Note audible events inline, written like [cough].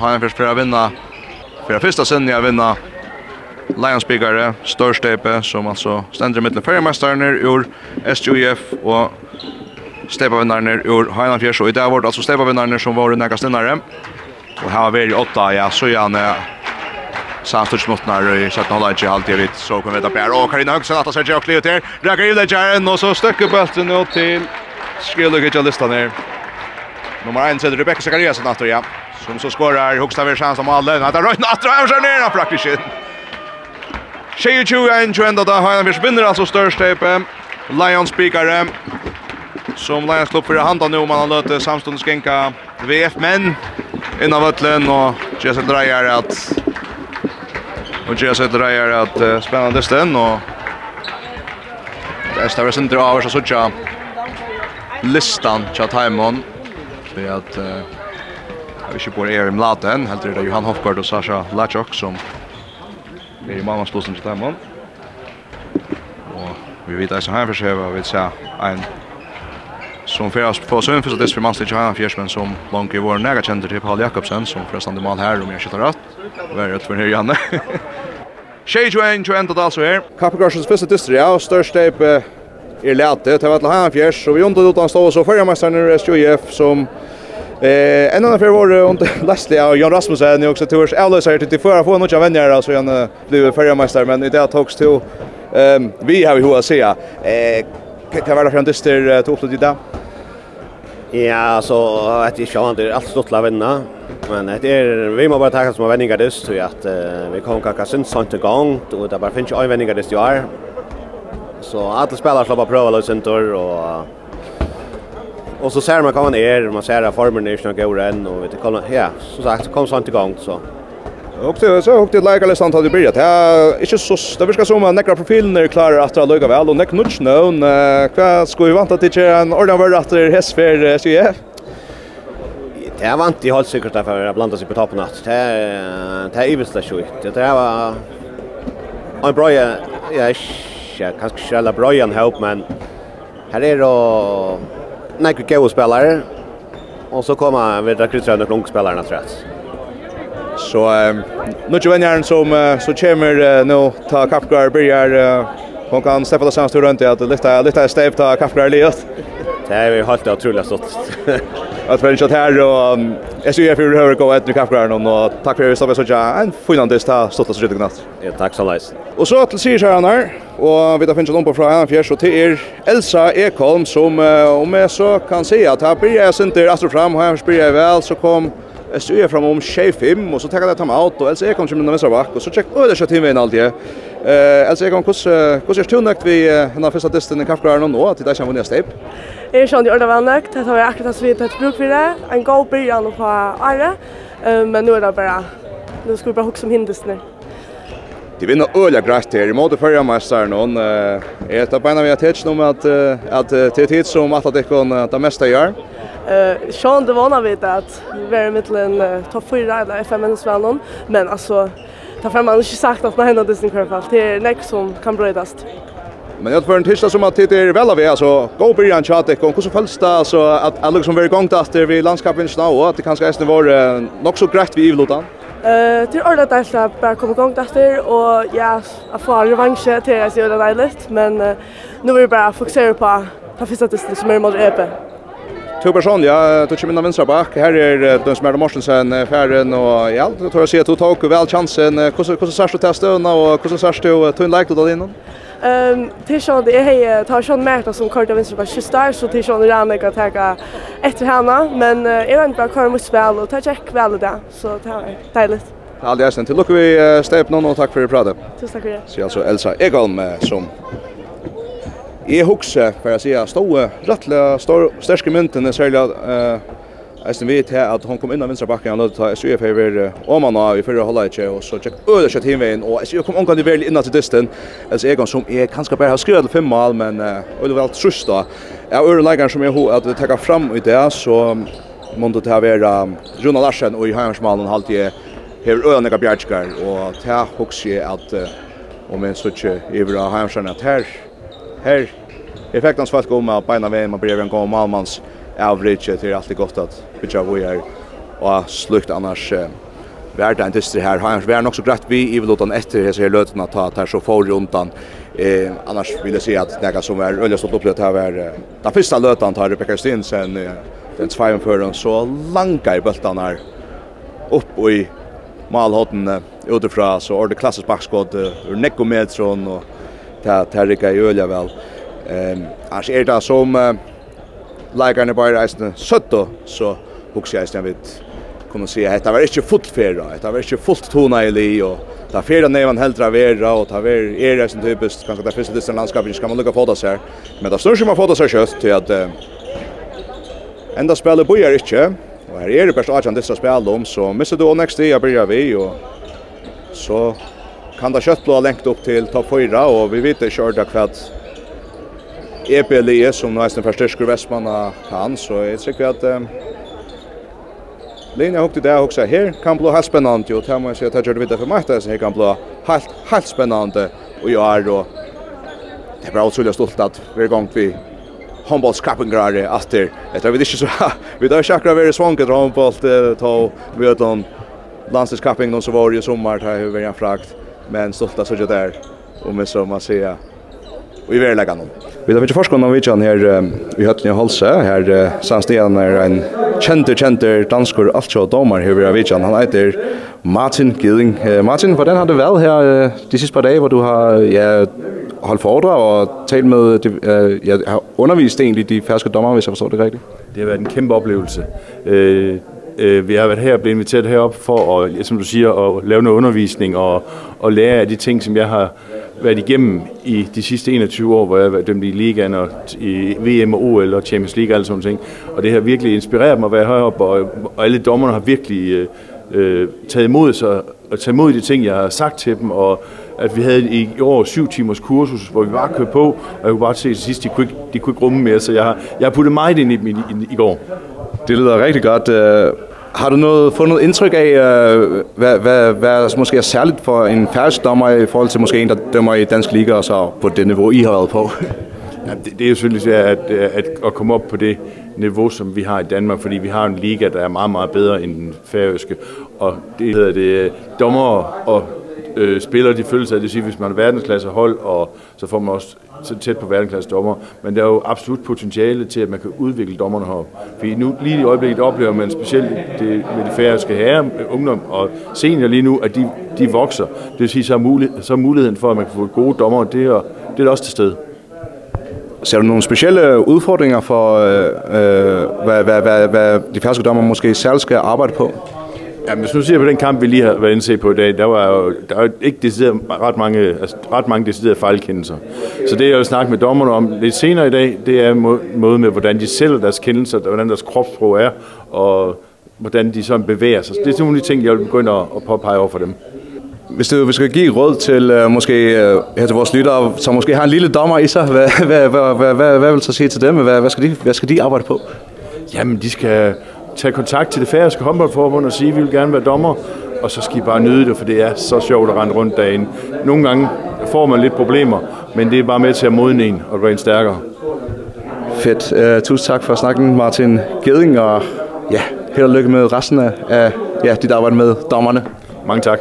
Har en först för att vinna. För första sen jag vinna Lions Bigare, Störstepe som alltså ständer mitt mellan Färjmästaren ur SJF och Stepa vinnaren ur Highland Fjärs och i dag var det alltså Stepa vinnaren som var nästa stinnare. Och här har vi i åtta, ja, så gärna ja, Santos mot när i sjätte halvlek i halvtid vid så kommer det bära och Karina Högsen att Sergio Cleo där. Räcker in där och så stöcker bollen ut till Skulle gick jag listan ner. Nummer 1 sätter Rebecca Zakariasen att ja. Som så skorar högsta vi chans om alla. Han tar röjt att han skär ner praktiskt. Tjeju tju en tju enda där har han vinner alltså störst tepe. Lions spikare. Som Lions klubb för handa nu om man har löte samståndes skänka VF men innan vötlen och Jesse Dreyer att och Jesse Dreyer att uh, spännande stund och Det är större sin drar så sådär listan Chathaiman egentlig at uh, vi ikke bor er i Mladen, helt det Johan Hofgaard og Sasha Lachok som er i mammansposen til dem. Og vi vet eisen her for seg, og vi ser en som fyrast på søvn för så det för man stiger han fjärsmen som långt i vår nära känner till Paul Jakobsen som förresten mal här om jag skjuter rätt. Vad är det för här Janne? [laughs] Shay Joan Joan det alltså här. Kapagarsens första distri ja, störst typ er lete. Det var til han fjärs så vi under utan stå så förra mästaren i SJF som eh en annan för vår under [laughs] Leslie och Jan Rasmussen är också tours Ellis här till förra få några vänner alltså han blev förra mästare men i det togs till ehm vi har ju hur att säga eh kan vara fram till till torsdag idag. Ja, så att vi kör inte allt stort la vinna. Men det är vi måste bara ta som vänningar det så att vi kommer kaka sen sånt igång och det bara finns ju vänningar det i år, Så alla spelare slapp prova lös en tur och och så ser man kan man är man ser att formen är snart går än och vet du kolla ja så sagt kom sånt igång så Och det så och det lägger listan hade börjat. Ja, inte så det viskar som att näkra profilen är klar att dra lugga väl och näck nudge nu. Vad ska vi vänta till en ordan värd att det hästfär så ja. Det är vant i håll säkert därför att blanda sig på toppen att det är det är ju Det var en bra ja, ikke, kanskje ikke alle brøyen håp, men her er det nekker gode spillere, og så kommer vi til Kristian og unge spillere, tror jeg. Så um, nu til vennjeren som, uh, så kommer uh, nå, ta Kappgar, Birger, uh, hon kan steppa det samstå runt i att lyfta, lyfta ett steg, ta Kappgar livet. Det är ju helt otroligt stort. [laughs] att vi kört här och SUF hur hur går ett nu kaffegran och tack för att vi så ja en finlandist här stått oss riktigt natt. Ja, tack så läs. Och så till sig här när och vi tar finns någon på från en fjärs och till er Elsa Ekholm som om jag så kan säga att här blir jag inte alltså fram och här spelar jag väl så kom SUF fram om 25 och så tar jag ta mig ut och Elsa Ekholm som den vänstra back och så check över så timmen allt det. Eh Elsa Ekholm kus kus är tungt vi den första testen i kaffegran nu då att det där kan vi nästa. Jeg er sånn i ordet vel det det var akkurat hans vi tatt bruk for det. En god byrjan på Eh men nå er det bare, nå skal vi bare som om hindelsene. Det vinner øyla græst her, i måte førre mesteren, og jeg tar beina vi har tids med at det er tids som at det kan det meste gjør. Sean, det vana vi at vi er i middelen topp 4 eller FN-menneskvennen, men altså, ta fram man ikke sagt at nei, det er nekk som kan brøydast. Men jag för en tisdag som att det är väl av alltså go Brian Chatek och hur så följs det alltså att alla som var igång efter vi landskapen snå och att det kanske är var nog så grejt vi i lutan. Eh till alla där så bara komma igång där och ja, att få revansch till att göra det lätt men nu vill vi bara fokusera på på första testet som är mot EP. Två personer, ja, tog mina vänstra back. Här är den som är Morsensen Färren och ja, tror jag se att du tog väl chansen. Hur hur så såg du testen och hur så såg du tunn like då innan? Ehm till sån det är tar sån märta som kort av vänster bara skjutsar så till sån Rana kan ta efter henne men är det bara kvar mot spel och ta check väl där så ta Ja, Det är sen till lucka vi step någon och tack för det prata. Tusen tack för det. Så alltså Elsa Egalm som Jeg husker, for jeg sier, stå rettelig sterske myntene, særlig uh, Eisen vet her at hon kom inn av vinstra bakken, han lødde ta SUF her ved Åmanna i fyrre halva ikke, og så tjekk øde kjøtt hinveien, og SUF kom omgang i vel innan til dysten, altså Egon som er kanskje bare har skrevet fem mal, men øde vel alt trus da. Jeg har ørelegeren som jeg har at vi tekker fram i det, så måtte det her være Runa Larsen og i Heimersmalen halte jeg hever øde nekka bjergskar, og til her hoks jeg at om jeg så ikke iver av at her, her, effektans folk om at beina veien man blir en gang om Malmans, average det är alltid gott att bitcha vi är och slukt annars vart en inte här har annars vär också grätt vi i lutan efter så här löten att ta här så får rundan eh annars vill jag säga att det som är öliga stått upplevt här var den första lötan tar Rebecca Stensen den tvåan för den så långa i bultan här upp och i malhotten utifrån så är det klassiskt backskott ur nekometron och ta ta rika i öliga väl ehm annars är det som leikarne bare eisne søtto, så hugsa eisne vidt kunna se att det var inte fullt färra det var inte fullt tona i li, og det er fyrra nevan heldra vera, ta ver är det som typiskt kanske det er fyrste distan landskapet, ska man lukka fåta här men det står snurr som man fåta seg kjøtt, til at uh, ända spelar bojar inte og her er det best atjan distan spil om, så misser du og next tid, jeg vi, og så kan det kjøtt blå lengt opp til topp 4, og vi vet ikke orda kvart EPLE som nästan förstärker Västmanna kan så jag tycker att um, Lena hukte där också här kan bli helt spännande och här måste jag ta det vidare för mig så här kan bli helt helt spännande och jag är då det är bra otroligt stolt att vi är igång vi handbollskappingrare efter efter vi det är så vi där chakra vara svanket handboll ta vi utan landslagskapping någon så var ju sommar här hur vi har frakt. Men stolta så där om så man säger i verleggen om. Vi har ikke forskunnet om vidtjen her i Høtten i Holse, her samstiden er en kjente, kjente dansker, alt og domar her vi har vidtjen. Han heter Martin Gilling. Martin, hvordan har det vært her de siste par dage, hvor du har ja, holdt foredrag og talt med, uh, ja, har undervist egentlig de ferske dommer, hvis jeg forstår det rigtigt? Det har været en kæmpe oplevelse. Uh, øh, vi har været her og blevet inviteret herop for at, som du siger, at lave noget undervisning og, og lære af de ting, som jeg har været igennem i de sidste 21 år, hvor jeg har været dømt i ligaen og i VM og OL og Champions League og alle sådan ting. Og det har virkelig inspireret mig at være heroppe, og, og alle dommerne har virkelig øh, taget imod sig og taget imod de ting, jeg har sagt til dem, og at vi havde i år syv timers kursus, hvor vi bare kørte på, og jeg kunne bare se til sidst, de kunne ikke, de kunne ikke rumme mere, så jeg har, jeg har puttet meget ind i, i, i, i går. Det lyder rigtig godt. Har du noget, fået noget indtryk af, hvad, hvad, hvad der måske er særligt for en færdig dommer i forhold til måske en, der dømmer i Dansk Liga og så på det niveau, I har været på? ja, det, det er jo selvfølgelig at, at, at komme op på det niveau, som vi har i Danmark, fordi vi har en liga, der er meget, meget bedre end den færøske. Og det hedder det dommer og øh, spillere, de følelser, det vil sige, hvis man er verdensklasse hold, og så får man også så tæt på verdensklasse dommer, men der er jo absolut potentiale til, at man kan udvikle dommerne her. Fordi nu, lige i øjeblikket oplever man specielt det, med de færøske herre, ungdom og senior lige nu, at de, de vokser. Det vil sige, så er, mulighed, så er muligheden for, at man kan få gode dommer, det er, det er også til stede. Ser du nogle specielle udfordringer for, øh, hvad, hvad, hvad, hvad de færøske dommer måske særligt skal arbejde på? Ja, men så ser vi den kamp, vi lige har været indset på i dag. Der var jo der var ikke decideret ret mange, altså, ret mange deciderede fejlkendelser. Så det, jeg vil snakke med dommerne om lidt senere i dag, det er måde med, hvordan de sælger deres kendelser, hvordan deres kropsprog er, og hvordan de sådan bevæger sig. Så det er nogle af de ting, jeg vil begynde at, at påpege over for dem. Hvis du skal give råd til uh, måske uh, her til vores lyttere, som måske har en lille dommer i sig, hvad, hvad, hvad, hvad, hvad, hvad vil du så sige til dem? Hvad, hvad, skal de, hvad skal de arbejde på? Jamen, de skal tage kontakt til det færøske håndboldforbund og sige, at vi vil gerne være dommer, og så skal I bare nyde det, for det er så sjovt at rende rundt dagen. Nogle gange får man lidt problemer, men det er bare med til at modne en og gøre en stærkere. Fedt. Uh, tusind tak for snakken, Martin Geding, og ja, held og lykke med resten af, af ja, dit arbejde med dommerne. Mange tak.